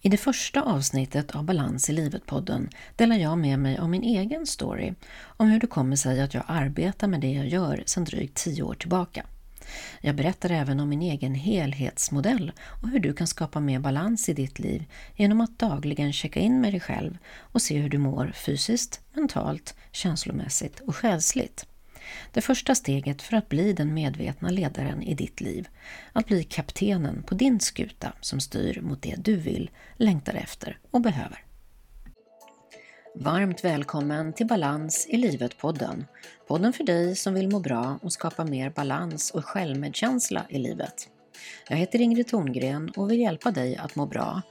I det första avsnittet av Balans i livet-podden delar jag med mig av min egen story om hur det kommer sig att jag arbetar med det jag gör sedan drygt tio år tillbaka. Jag berättar även om min egen helhetsmodell och hur du kan skapa mer balans i ditt liv genom att dagligen checka in med dig själv och se hur du mår fysiskt, mentalt, känslomässigt och själsligt. Det första steget för att bli den medvetna ledaren i ditt liv. Att bli kaptenen på din skuta som styr mot det du vill, längtar efter och behöver. Varmt välkommen till Balans i livet-podden. Podden för dig som vill må bra och skapa mer balans och självmedkänsla i livet. Jag heter Ingrid Thorngren och vill hjälpa dig att må bra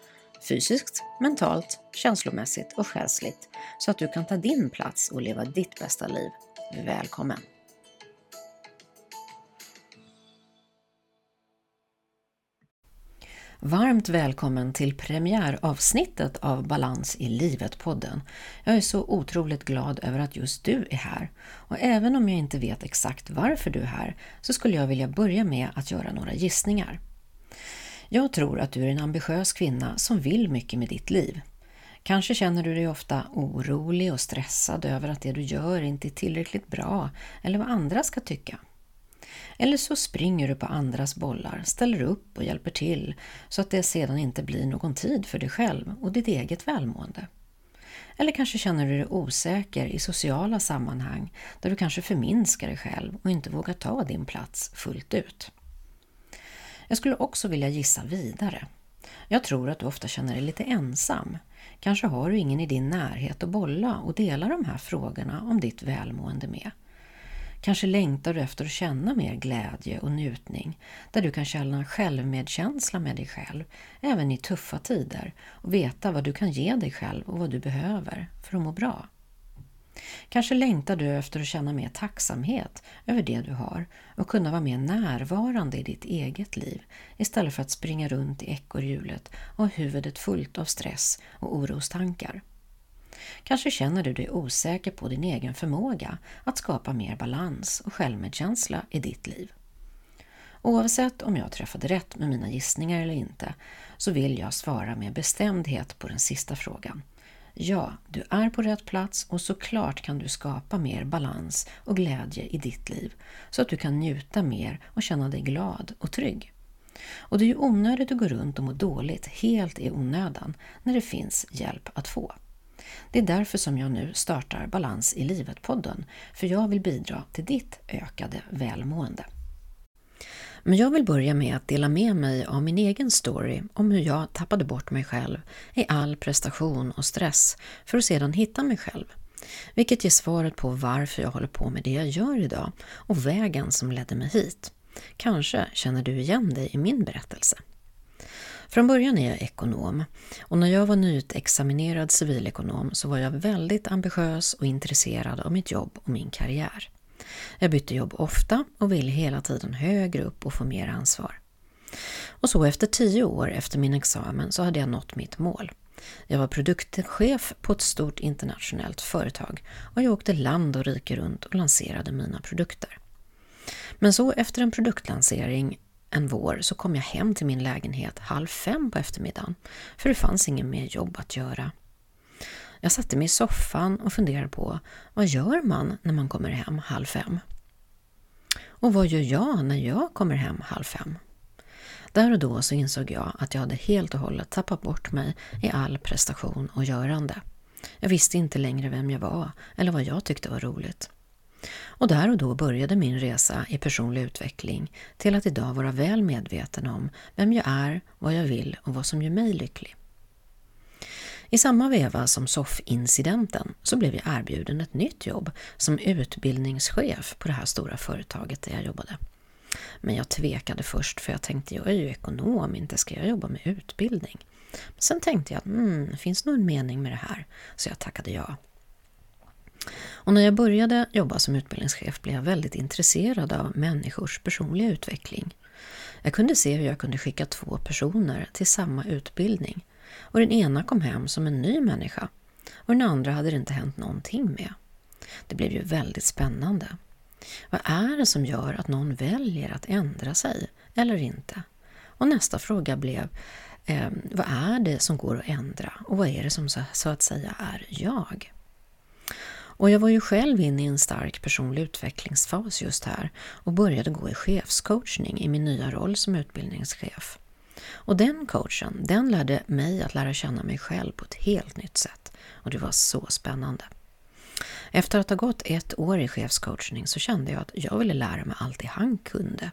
fysiskt, mentalt, känslomässigt och själsligt så att du kan ta din plats och leva ditt bästa liv. Välkommen! Varmt välkommen till premiäravsnittet av Balans i livet-podden. Jag är så otroligt glad över att just du är här. Och även om jag inte vet exakt varför du är här så skulle jag vilja börja med att göra några gissningar. Jag tror att du är en ambitiös kvinna som vill mycket med ditt liv. Kanske känner du dig ofta orolig och stressad över att det du gör inte är tillräckligt bra eller vad andra ska tycka. Eller så springer du på andras bollar, ställer upp och hjälper till så att det sedan inte blir någon tid för dig själv och ditt eget välmående. Eller kanske känner du dig osäker i sociala sammanhang där du kanske förminskar dig själv och inte vågar ta din plats fullt ut. Jag skulle också vilja gissa vidare. Jag tror att du ofta känner dig lite ensam. Kanske har du ingen i din närhet att bolla och dela de här frågorna om ditt välmående med. Kanske längtar du efter att känna mer glädje och njutning, där du kan känna självmedkänsla med dig själv, även i tuffa tider, och veta vad du kan ge dig själv och vad du behöver för att må bra. Kanske längtar du efter att känna mer tacksamhet över det du har och kunna vara mer närvarande i ditt eget liv istället för att springa runt i ekorrhjulet och ha huvudet fullt av stress och orostankar. Kanske känner du dig osäker på din egen förmåga att skapa mer balans och självmedkänsla i ditt liv. Oavsett om jag träffade rätt med mina gissningar eller inte så vill jag svara med bestämdhet på den sista frågan. Ja, du är på rätt plats och såklart kan du skapa mer balans och glädje i ditt liv så att du kan njuta mer och känna dig glad och trygg. Och det är ju onödigt att gå runt och må dåligt helt i onödan när det finns hjälp att få. Det är därför som jag nu startar Balans i livet-podden, för jag vill bidra till ditt ökade välmående. Men jag vill börja med att dela med mig av min egen story om hur jag tappade bort mig själv i all prestation och stress för att sedan hitta mig själv. Vilket ger svaret på varför jag håller på med det jag gör idag och vägen som ledde mig hit. Kanske känner du igen dig i min berättelse. Från början är jag ekonom och när jag var nyutexaminerad civilekonom så var jag väldigt ambitiös och intresserad av mitt jobb och min karriär. Jag bytte jobb ofta och ville hela tiden högre upp och få mer ansvar. Och så efter tio år efter min examen så hade jag nått mitt mål. Jag var produktchef på ett stort internationellt företag och jag åkte land och rike runt och lanserade mina produkter. Men så efter en produktlansering en vår så kom jag hem till min lägenhet halv fem på eftermiddagen, för det fanns ingen mer jobb att göra. Jag satte mig i soffan och funderade på vad gör man när man kommer hem halv fem? Och vad gör jag när jag kommer hem halv fem? Där och då så insåg jag att jag hade helt och hållet tappat bort mig i all prestation och görande. Jag visste inte längre vem jag var eller vad jag tyckte var roligt. Och där och då började min resa i personlig utveckling till att idag vara väl medveten om vem jag är, vad jag vill och vad som gör mig lycklig. I samma veva som SOFF-incidenten så blev jag erbjuden ett nytt jobb som utbildningschef på det här stora företaget där jag jobbade. Men jag tvekade först för jag tänkte jag är ju ekonom, inte ska jag jobba med utbildning. Men sen tänkte jag att mm, det finns nog en mening med det här, så jag tackade ja. Och när jag började jobba som utbildningschef blev jag väldigt intresserad av människors personliga utveckling. Jag kunde se hur jag kunde skicka två personer till samma utbildning och den ena kom hem som en ny människa och den andra hade det inte hänt någonting med. Det blev ju väldigt spännande. Vad är det som gör att någon väljer att ändra sig eller inte? Och nästa fråga blev, Eh, vad är det som går att ändra och vad är det som så, så att säga är jag? Och jag var ju själv inne i en stark personlig utvecklingsfas just här och började gå i chefscoachning i min nya roll som utbildningschef. Och den coachen, den lärde mig att lära känna mig själv på ett helt nytt sätt och det var så spännande. Efter att ha gått ett år i chefscoachning så kände jag att jag ville lära mig allt det han kunde,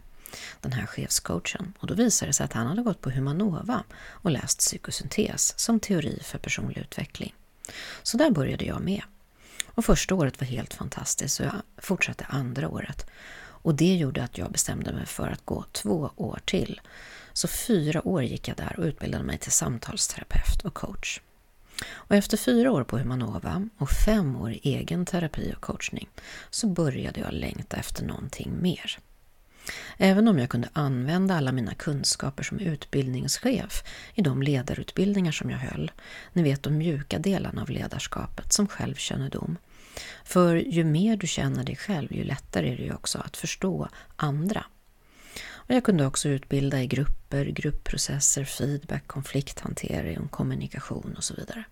den här chefscoachen. Och då visade det sig att han hade gått på Humanova och läst psykosyntes som teori för personlig utveckling. Så där började jag med. Och första året var helt fantastiskt så jag fortsatte andra året. Och det gjorde att jag bestämde mig för att gå två år till. Så fyra år gick jag där och utbildade mig till samtalsterapeut och coach. Och efter fyra år på Humanova och fem år i egen terapi och coachning så började jag längta efter någonting mer. Även om jag kunde använda alla mina kunskaper som utbildningschef i de ledarutbildningar som jag höll, ni vet de mjuka delarna av ledarskapet som självkännedom. För ju mer du känner dig själv, ju lättare är det ju också att förstå andra. Och jag kunde också utbilda i grupper, gruppprocesser, feedback, konflikthantering, kommunikation och så vidare.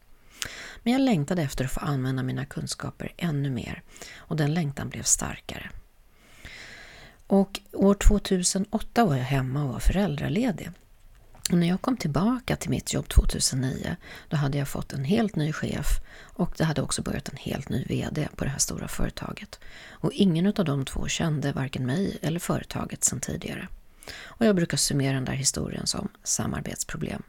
Men jag längtade efter att få använda mina kunskaper ännu mer och den längtan blev starkare. Och år 2008 var jag hemma och var föräldraledig. Och när jag kom tillbaka till mitt jobb 2009 då hade jag fått en helt ny chef och det hade också börjat en helt ny VD på det här stora företaget. Och ingen av de två kände varken mig eller företaget sedan tidigare. Och jag brukar summera den där historien som samarbetsproblem.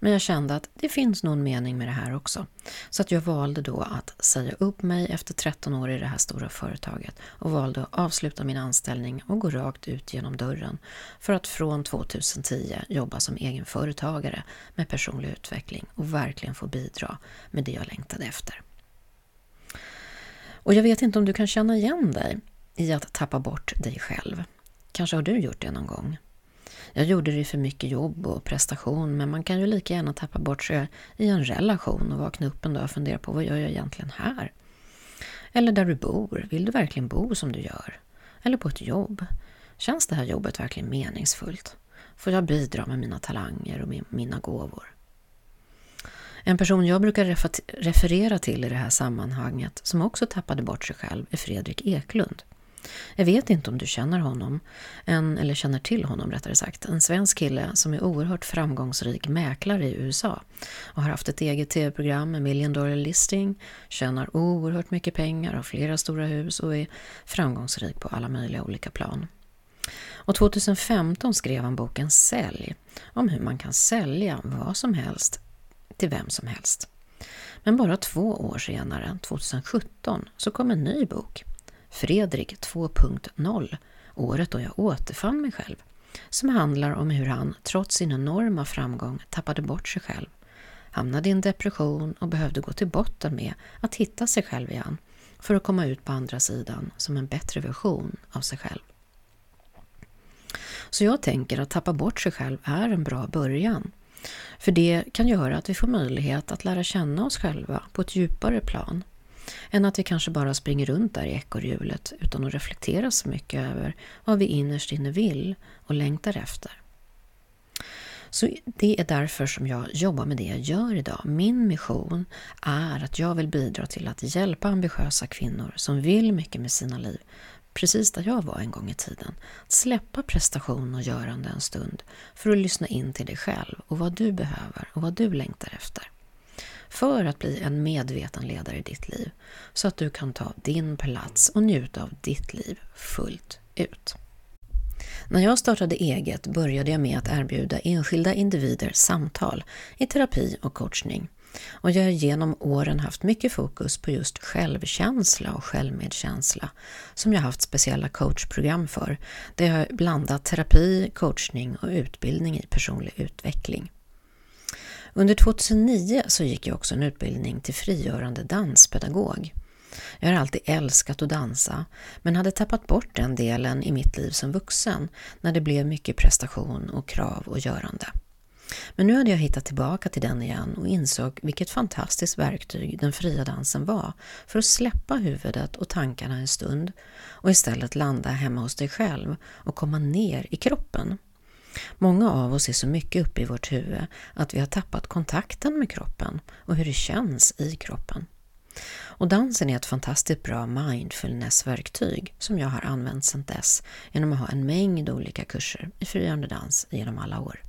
Men jag kände att det finns någon mening med det här också. Så att jag valde då att säga upp mig efter 13 år i det här stora företaget och valde att avsluta min anställning och gå rakt ut genom dörren för att från 2010 jobba som egen företagare med personlig utveckling och verkligen få bidra med det jag längtade efter. Och jag vet inte om du kan känna igen dig i att tappa bort dig själv. Kanske har du gjort det någon gång? Jag gjorde det för mycket jobb och prestation men man kan ju lika gärna tappa bort sig i en relation och vakna upp en dag och fundera på vad gör jag egentligen här? Eller där du bor, vill du verkligen bo som du gör? Eller på ett jobb? Känns det här jobbet verkligen meningsfullt? Får jag bidra med mina talanger och mina gåvor? En person jag brukar referera till i det här sammanhanget som också tappade bort sig själv är Fredrik Eklund. Jag vet inte om du känner honom, en, eller känner till honom rättare sagt. En svensk kille som är oerhört framgångsrik mäklare i USA och har haft ett eget tv-program med million dollar listing, tjänar oerhört mycket pengar, har flera stora hus och är framgångsrik på alla möjliga olika plan. Och 2015 skrev han boken Sälj om hur man kan sälja vad som helst till vem som helst. Men bara två år senare, 2017, så kom en ny bok Fredrik 2.0, året då jag återfann mig själv, som handlar om hur han, trots sin enorma framgång, tappade bort sig själv, hamnade i en depression och behövde gå till botten med att hitta sig själv igen. För att komma ut på andra sidan som en bättre version av sig själv. Så jag tänker att tappa bort sig själv är en bra början. För det kan göra att vi får möjlighet att lära känna oss själva på ett djupare plan än att vi kanske bara springer runt där i ekorrhjulet utan att reflektera så mycket över vad vi innerst inne vill och längtar efter. Så det är därför som jag jobbar med det jag gör idag. Min mission är att jag vill bidra till att hjälpa ambitiösa kvinnor som vill mycket med sina liv, precis där jag var en gång i tiden. Att släppa prestation och görande en stund för att lyssna in till dig själv och vad du behöver och vad du längtar efter för att bli en medveten ledare i ditt liv så att du kan ta din plats och njuta av ditt liv fullt ut. När jag startade eget började jag med att erbjuda enskilda individer samtal i terapi och coachning. Och jag har genom åren haft mycket fokus på just självkänsla och självmedkänsla som jag haft speciella coachprogram för. Där jag har blandat terapi, coachning och utbildning i personlig utveckling. Under 2009 så gick jag också en utbildning till frigörande danspedagog. Jag har alltid älskat att dansa, men hade tappat bort den delen i mitt liv som vuxen när det blev mycket prestation och krav och görande. Men nu hade jag hittat tillbaka till den igen och insåg vilket fantastiskt verktyg den fria dansen var för att släppa huvudet och tankarna en stund och istället landa hemma hos dig själv och komma ner i kroppen. Många av oss är så mycket uppe i vårt huvud att vi har tappat kontakten med kroppen och hur det känns i kroppen. Och dansen är ett fantastiskt bra mindfulness-verktyg som jag har använt sedan dess genom att ha en mängd olika kurser i frigörande dans genom alla år.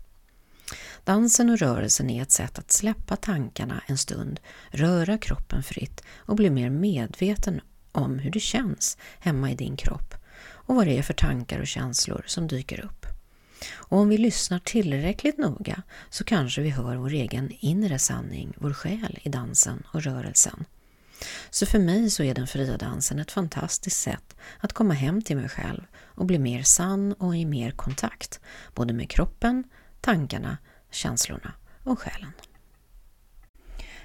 Dansen och rörelsen är ett sätt att släppa tankarna en stund, röra kroppen fritt och bli mer medveten om hur det känns hemma i din kropp och vad det är för tankar och känslor som dyker upp. Och om vi lyssnar tillräckligt noga så kanske vi hör vår egen inre sanning, vår själ i dansen och rörelsen. Så för mig så är den fria dansen ett fantastiskt sätt att komma hem till mig själv och bli mer sann och i mer kontakt, både med kroppen, tankarna, känslorna och själen.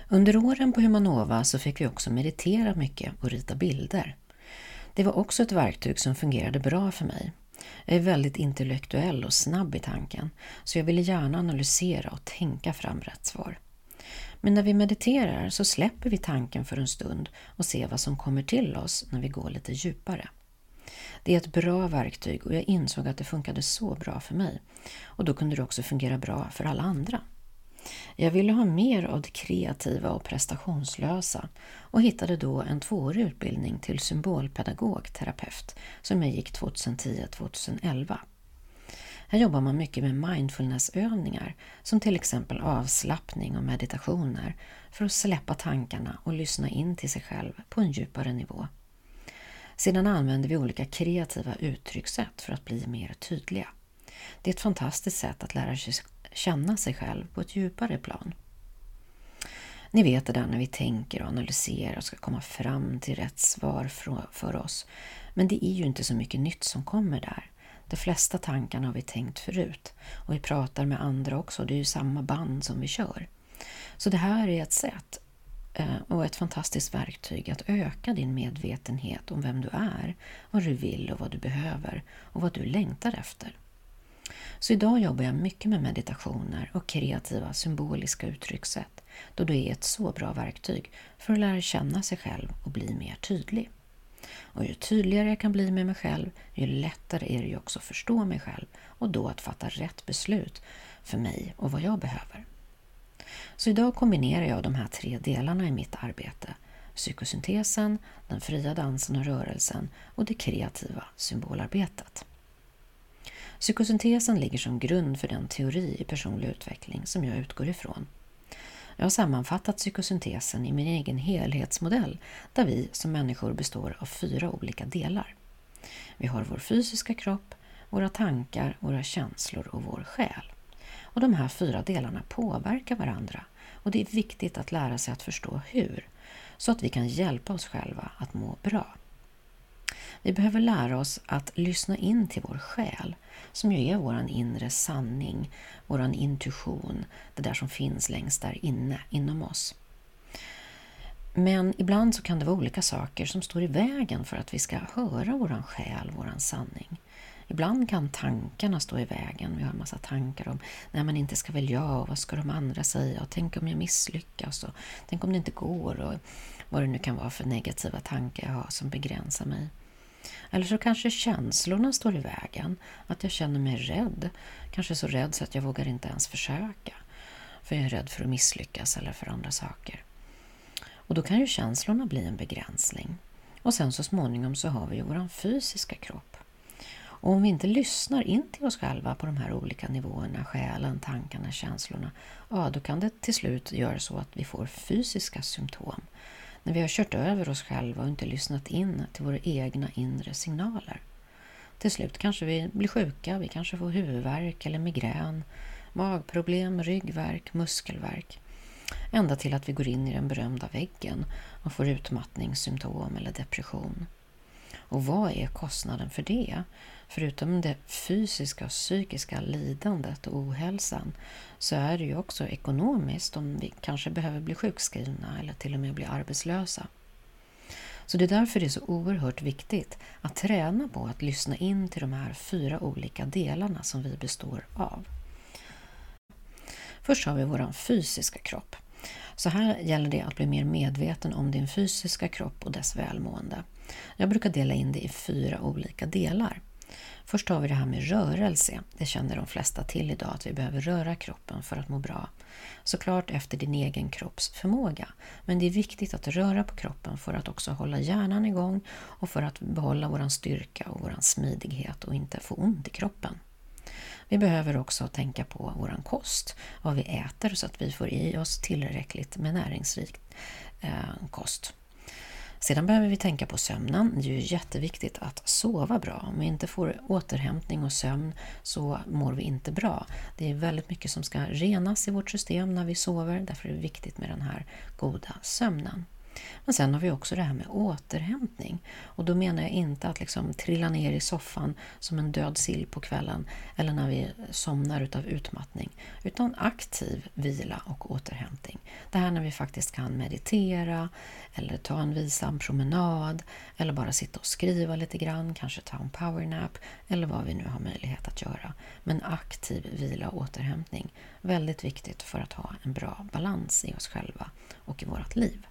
Under åren på Humanova så fick vi också meditera mycket och rita bilder. Det var också ett verktyg som fungerade bra för mig. Jag är väldigt intellektuell och snabb i tanken, så jag ville gärna analysera och tänka fram rätt svar. Men när vi mediterar så släpper vi tanken för en stund och ser vad som kommer till oss när vi går lite djupare. Det är ett bra verktyg och jag insåg att det funkade så bra för mig. Och då kunde det också fungera bra för alla andra. Jag ville ha mer av det kreativa och prestationslösa och hittade då en tvåårig utbildning till symbolpedagog, terapeut, som jag gick 2010-2011. Här jobbar man mycket med mindfulnessövningar som till exempel avslappning och meditationer för att släppa tankarna och lyssna in till sig själv på en djupare nivå. Sedan använder vi olika kreativa uttryckssätt för att bli mer tydliga. Det är ett fantastiskt sätt att lära sig känna sig själv på ett djupare plan. Ni vet det där när vi tänker och analyserar och ska komma fram till rätt svar för oss. Men det är ju inte så mycket nytt som kommer där. De flesta tankarna har vi tänkt förut och vi pratar med andra också, det är ju samma band som vi kör. Så det här är ett sätt eh, och ett fantastiskt verktyg att öka din medvetenhet om vem du är, vad du vill och vad du behöver och vad du längtar efter. Så idag jobbar jag mycket med meditationer och kreativa symboliska uttryckssätt då det är ett så bra verktyg för att lära känna sig själv och bli mer tydlig. Och ju tydligare jag kan bli med mig själv, ju lättare är det ju också att förstå mig själv och då att fatta rätt beslut för mig och vad jag behöver. Så idag kombinerar jag de här tre delarna i mitt arbete. Psykosyntesen, den fria dansen och rörelsen och det kreativa symbolarbetet. Psykosyntesen ligger som grund för den teori i personlig utveckling som jag utgår ifrån. Jag har sammanfattat psykosyntesen i min egen helhetsmodell där vi som människor består av fyra olika delar. Vi har vår fysiska kropp, våra tankar, våra känslor och vår själ. Och De här fyra delarna påverkar varandra och det är viktigt att lära sig att förstå hur, så att vi kan hjälpa oss själva att må bra. Vi behöver lära oss att lyssna in till vår själ, som ju är vår inre sanning, vår intuition, det där som finns längst där inne, inom oss. Men ibland så kan det vara olika saker som står i vägen för att vi ska höra våran själ, våran sanning. Ibland kan tankarna stå i vägen. Vi har en massa tankar om när man inte ska väl jag och vad ska de andra säga och tänk om jag misslyckas och tänk om det inte går och vad det nu kan vara för negativa tankar jag har som begränsar mig. Eller så kanske känslorna står i vägen. Att jag känner mig rädd. Kanske så rädd så att jag vågar inte ens försöka. För jag är rädd för att misslyckas eller för andra saker. Och då kan ju känslorna bli en begränsning. Och sen så småningom så har vi ju vår fysiska kropp. Och om vi inte lyssnar in till oss själva på de här olika nivåerna, själen, tankarna, känslorna, ja då kan det till slut göra så att vi får fysiska symptom när vi har kört över oss själva och inte lyssnat in till våra egna inre signaler. Till slut kanske vi blir sjuka, vi kanske får huvudvärk eller migrän, magproblem, ryggvärk, muskelvärk. Ända till att vi går in i den berömda väggen och får utmattningssymptom eller depression. Och vad är kostnaden för det? Förutom det fysiska och psykiska lidandet och ohälsan så är det ju också ekonomiskt om vi kanske behöver bli sjukskrivna eller till och med bli arbetslösa. Så det är därför det är så oerhört viktigt att träna på att lyssna in till de här fyra olika delarna som vi består av. Först har vi vår fysiska kropp. Så här gäller det att bli mer medveten om din fysiska kropp och dess välmående. Jag brukar dela in det i fyra olika delar. Först har vi det här med rörelse. Det känner de flesta till idag, att vi behöver röra kroppen för att må bra. Såklart efter din egen kropps förmåga. Men det är viktigt att röra på kroppen för att också hålla hjärnan igång och för att behålla vår styrka och vår smidighet och inte få ont i kroppen. Vi behöver också tänka på vår kost, vad vi äter så att vi får i oss tillräckligt med näringsrik eh, kost. Sedan behöver vi tänka på sömnen. Det är ju jätteviktigt att sova bra. Om vi inte får återhämtning och sömn så mår vi inte bra. Det är väldigt mycket som ska renas i vårt system när vi sover. Därför är det viktigt med den här goda sömnen. Men sen har vi också det här med återhämtning. Och då menar jag inte att liksom trilla ner i soffan som en död sill på kvällen eller när vi somnar utav utmattning, utan aktiv vila och återhämtning. Det här när vi faktiskt kan meditera eller ta en vilsam promenad eller bara sitta och skriva lite grann, kanske ta en powernap eller vad vi nu har möjlighet att göra. Men aktiv vila och återhämtning, väldigt viktigt för att ha en bra balans i oss själva och i vårt liv.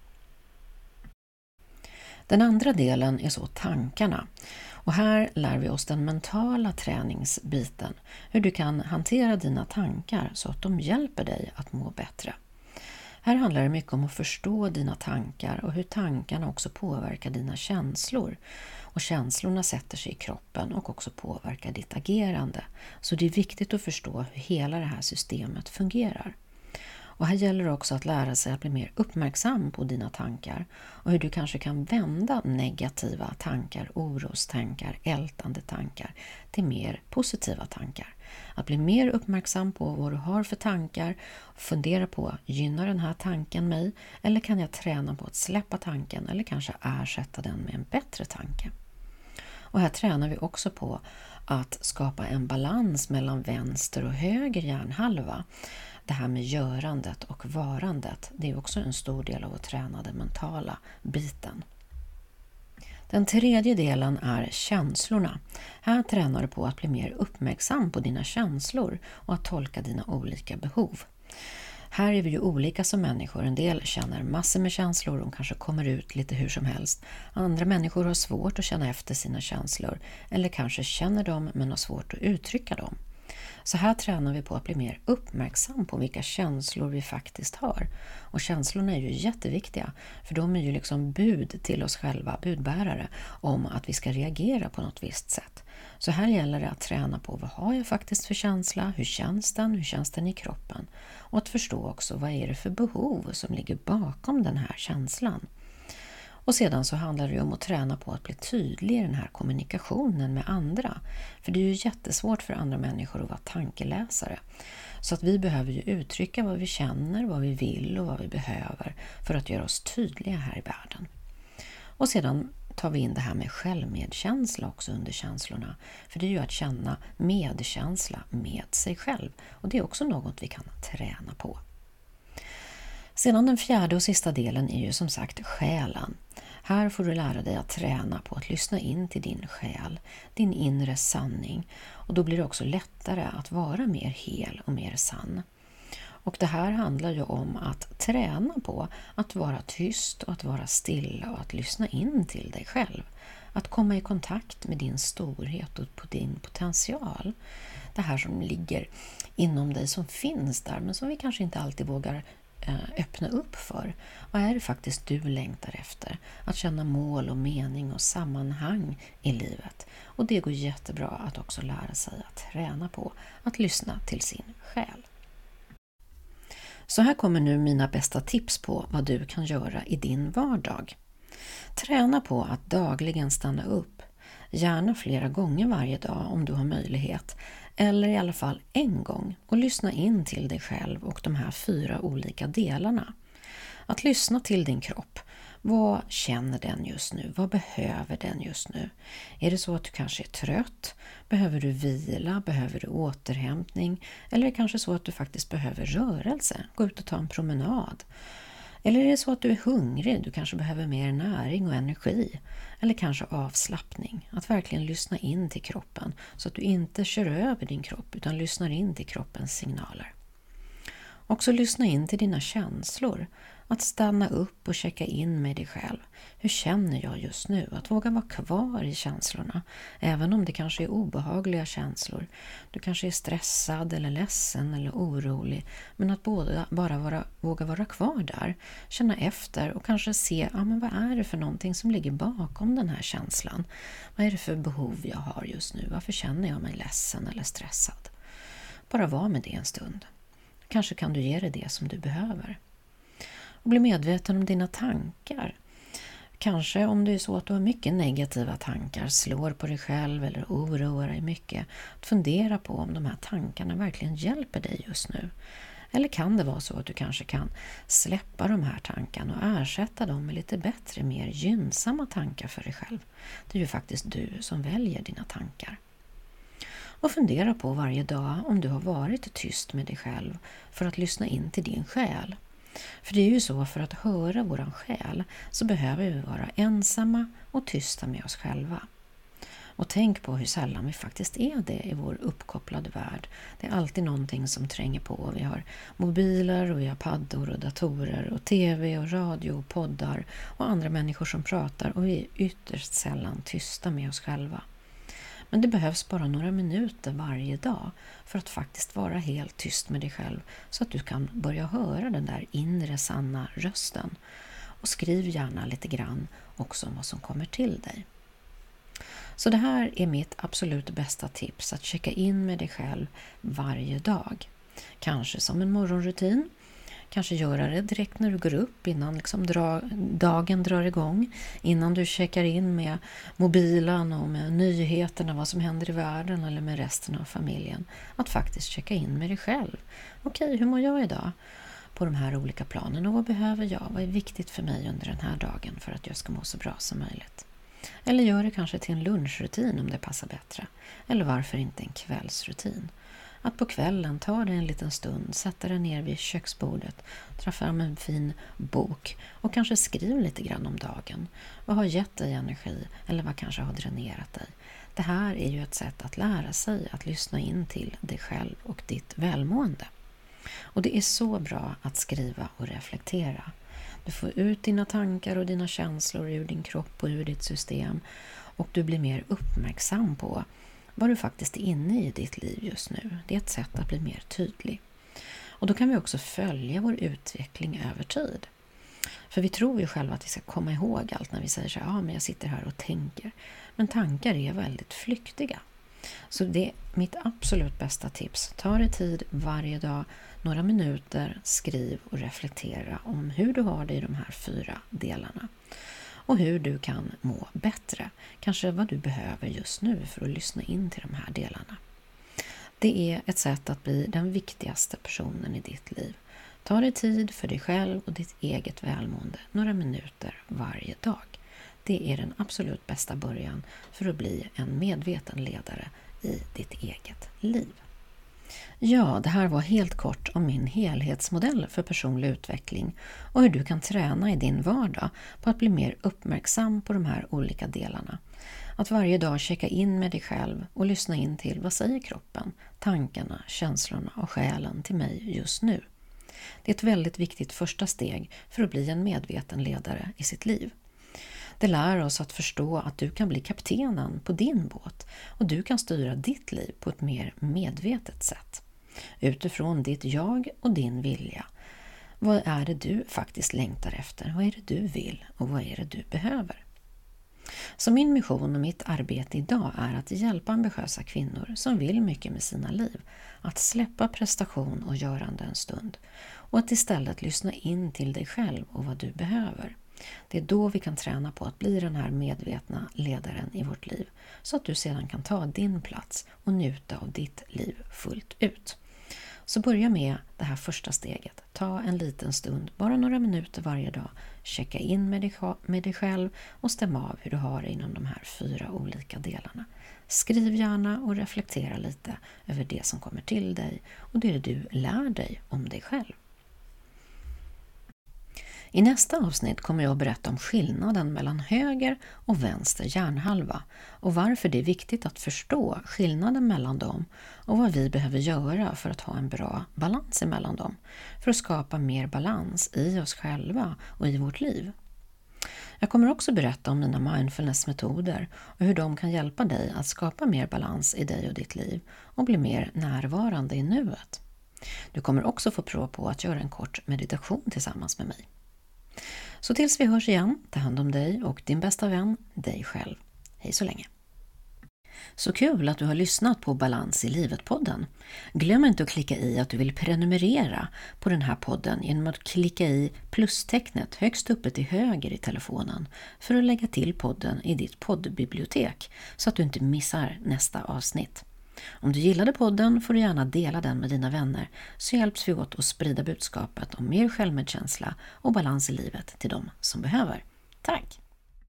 Den andra delen är så tankarna. Och här lär vi oss den mentala träningsbiten, hur du kan hantera dina tankar så att de hjälper dig att må bättre. Här handlar det mycket om att förstå dina tankar och hur tankarna också påverkar dina känslor. Och känslorna sätter sig i kroppen och också påverkar ditt agerande. Så det är viktigt att förstå hur hela det här systemet fungerar. Och här gäller det också att lära sig att bli mer uppmärksam på dina tankar och hur du kanske kan vända negativa tankar, orostankar, ältande tankar till mer positiva tankar. Att bli mer uppmärksam på vad du har för tankar, fundera på, gynnar den här tanken mig? Eller kan jag träna på att släppa tanken eller kanske ersätta den med en bättre tanke? Och här tränar vi också på att skapa en balans mellan vänster och höger hjärnhalva det här med görandet och varandet, det är också en stor del av att träna den mentala biten. Den tredje delen är känslorna. Här tränar du på att bli mer uppmärksam på dina känslor och att tolka dina olika behov. Här är vi ju olika som människor. En del känner massor med känslor, de kanske kommer ut lite hur som helst. Andra människor har svårt att känna efter sina känslor eller kanske känner dem men har svårt att uttrycka dem. Så här tränar vi på att bli mer uppmärksam på vilka känslor vi faktiskt har. Och känslorna är ju jätteviktiga, för de är ju liksom bud till oss själva, budbärare, om att vi ska reagera på något visst sätt. Så här gäller det att träna på vad har jag faktiskt för känsla, hur känns den, hur känns den i kroppen? Och att förstå också vad är det för behov som ligger bakom den här känslan. Och sedan så handlar det om att träna på att bli tydlig i den här kommunikationen med andra. För det är ju jättesvårt för andra människor att vara tankeläsare. Så att vi behöver ju uttrycka vad vi känner, vad vi vill och vad vi behöver för att göra oss tydliga här i världen. Och sedan tar vi in det här med självmedkänsla också under känslorna. För det är ju att känna medkänsla med sig själv. Och det är också något vi kan träna på. Sedan den fjärde och sista delen är ju som sagt själen. Här får du lära dig att träna på att lyssna in till din själ, din inre sanning och då blir det också lättare att vara mer hel och mer sann. Och det här handlar ju om att träna på att vara tyst och att vara stilla och att lyssna in till dig själv. Att komma i kontakt med din storhet och på din potential. Det här som ligger inom dig, som finns där men som vi kanske inte alltid vågar Eh, öppna upp för. Vad är det faktiskt du längtar efter? Att känna mål och mening och sammanhang i livet. Och det går jättebra att också lära sig att träna på att lyssna till sin själ. Så här kommer nu mina bästa tips på vad du kan göra i din vardag. Träna på att dagligen stanna upp, gärna flera gånger varje dag om du har möjlighet, eller i alla fall en gång och lyssna in till dig själv och de här fyra olika delarna. Att lyssna till din kropp. Vad känner den just nu? Vad behöver den just nu? Är det så att du kanske är trött? Behöver du vila? Behöver du återhämtning? Eller är det kanske så att du faktiskt behöver rörelse? Gå ut och ta en promenad? Eller är det så att du är hungrig, du kanske behöver mer näring och energi? Eller kanske avslappning, att verkligen lyssna in till kroppen så att du inte kör över din kropp utan lyssnar in till kroppens signaler. Också lyssna in till dina känslor. Att stanna upp och checka in med dig själv. Hur känner jag just nu? Att våga vara kvar i känslorna, även om det kanske är obehagliga känslor. Du kanske är stressad eller ledsen eller orolig, men att båda bara vara, våga vara kvar där, känna efter och kanske se ja, men vad är det för någonting som ligger bakom den här känslan. Vad är det för behov jag har just nu? Varför känner jag mig ledsen eller stressad? Bara var med det en stund. Kanske kan du ge dig det som du behöver. Och bli medveten om dina tankar. Kanske om det är så att du har mycket negativa tankar, slår på dig själv eller oroar dig mycket, att fundera på om de här tankarna verkligen hjälper dig just nu. Eller kan det vara så att du kanske kan släppa de här tankarna och ersätta dem med lite bättre, mer gynnsamma tankar för dig själv? Det är ju faktiskt du som väljer dina tankar. Och fundera på varje dag om du har varit tyst med dig själv för att lyssna in till din själ. För det är ju så, för att höra våran själ så behöver vi vara ensamma och tysta med oss själva. Och tänk på hur sällan vi faktiskt är det i vår uppkopplade värld. Det är alltid någonting som tränger på. Vi har mobiler och vi har paddor och datorer och tv och radio och poddar och andra människor som pratar och vi är ytterst sällan tysta med oss själva. Men det behövs bara några minuter varje dag för att faktiskt vara helt tyst med dig själv så att du kan börja höra den där inre sanna rösten. Och skriv gärna lite grann också om vad som kommer till dig. Så det här är mitt absolut bästa tips, att checka in med dig själv varje dag. Kanske som en morgonrutin Kanske göra det direkt när du går upp innan liksom dra, dagen drar igång. Innan du checkar in med mobilen och med nyheterna, vad som händer i världen eller med resten av familjen. Att faktiskt checka in med dig själv. Okej, okay, hur mår jag idag? På de här olika planen och vad behöver jag? Vad är viktigt för mig under den här dagen för att jag ska må så bra som möjligt? Eller gör det kanske till en lunchrutin om det passar bättre. Eller varför inte en kvällsrutin? Att på kvällen ta dig en liten stund, sätta dig ner vid köksbordet, dra fram en fin bok och kanske skriv lite grann om dagen. Vad har gett dig energi eller vad kanske har dränerat dig? Det här är ju ett sätt att lära sig att lyssna in till dig själv och ditt välmående. Och det är så bra att skriva och reflektera. Du får ut dina tankar och dina känslor ur din kropp och ur ditt system och du blir mer uppmärksam på vad du faktiskt är inne i ditt liv just nu. Det är ett sätt att bli mer tydlig. Och då kan vi också följa vår utveckling över tid. För vi tror ju själva att vi ska komma ihåg allt när vi säger så här, ja men jag sitter här och tänker. Men tankar är väldigt flyktiga. Så det är mitt absolut bästa tips. Ta dig tid varje dag, några minuter, skriv och reflektera om hur du har det i de här fyra delarna och hur du kan må bättre. Kanske vad du behöver just nu för att lyssna in till de här delarna. Det är ett sätt att bli den viktigaste personen i ditt liv. Ta dig tid för dig själv och ditt eget välmående några minuter varje dag. Det är den absolut bästa början för att bli en medveten ledare i ditt eget liv. Ja, det här var helt kort om min helhetsmodell för personlig utveckling och hur du kan träna i din vardag på att bli mer uppmärksam på de här olika delarna. Att varje dag checka in med dig själv och lyssna in till vad säger kroppen, tankarna, känslorna och själen till mig just nu. Det är ett väldigt viktigt första steg för att bli en medveten ledare i sitt liv. Det lär oss att förstå att du kan bli kaptenen på din båt och du kan styra ditt liv på ett mer medvetet sätt. Utifrån ditt jag och din vilja. Vad är det du faktiskt längtar efter? Vad är det du vill och vad är det du behöver? Så min mission och mitt arbete idag är att hjälpa ambitiösa kvinnor som vill mycket med sina liv att släppa prestation och görande en stund och att istället lyssna in till dig själv och vad du behöver. Det är då vi kan träna på att bli den här medvetna ledaren i vårt liv så att du sedan kan ta din plats och njuta av ditt liv fullt ut. Så börja med det här första steget. Ta en liten stund, bara några minuter varje dag. Checka in med dig, med dig själv och stäm av hur du har det inom de här fyra olika delarna. Skriv gärna och reflektera lite över det som kommer till dig och det du lär dig om dig själv. I nästa avsnitt kommer jag att berätta om skillnaden mellan höger och vänster hjärnhalva och varför det är viktigt att förstå skillnaden mellan dem och vad vi behöver göra för att ha en bra balans emellan dem, för att skapa mer balans i oss själva och i vårt liv. Jag kommer också berätta om mina mindfulnessmetoder och hur de kan hjälpa dig att skapa mer balans i dig och ditt liv och bli mer närvarande i nuet. Du kommer också få prova på att göra en kort meditation tillsammans med mig. Så tills vi hörs igen, ta hand om dig och din bästa vän, dig själv. Hej så länge! Så kul att du har lyssnat på Balans i livet-podden. Glöm inte att klicka i att du vill prenumerera på den här podden genom att klicka i plustecknet högst uppe till höger i telefonen för att lägga till podden i ditt poddbibliotek så att du inte missar nästa avsnitt. Om du gillade podden får du gärna dela den med dina vänner så hjälps vi åt att sprida budskapet om mer självmedkänsla och balans i livet till de som behöver. Tack!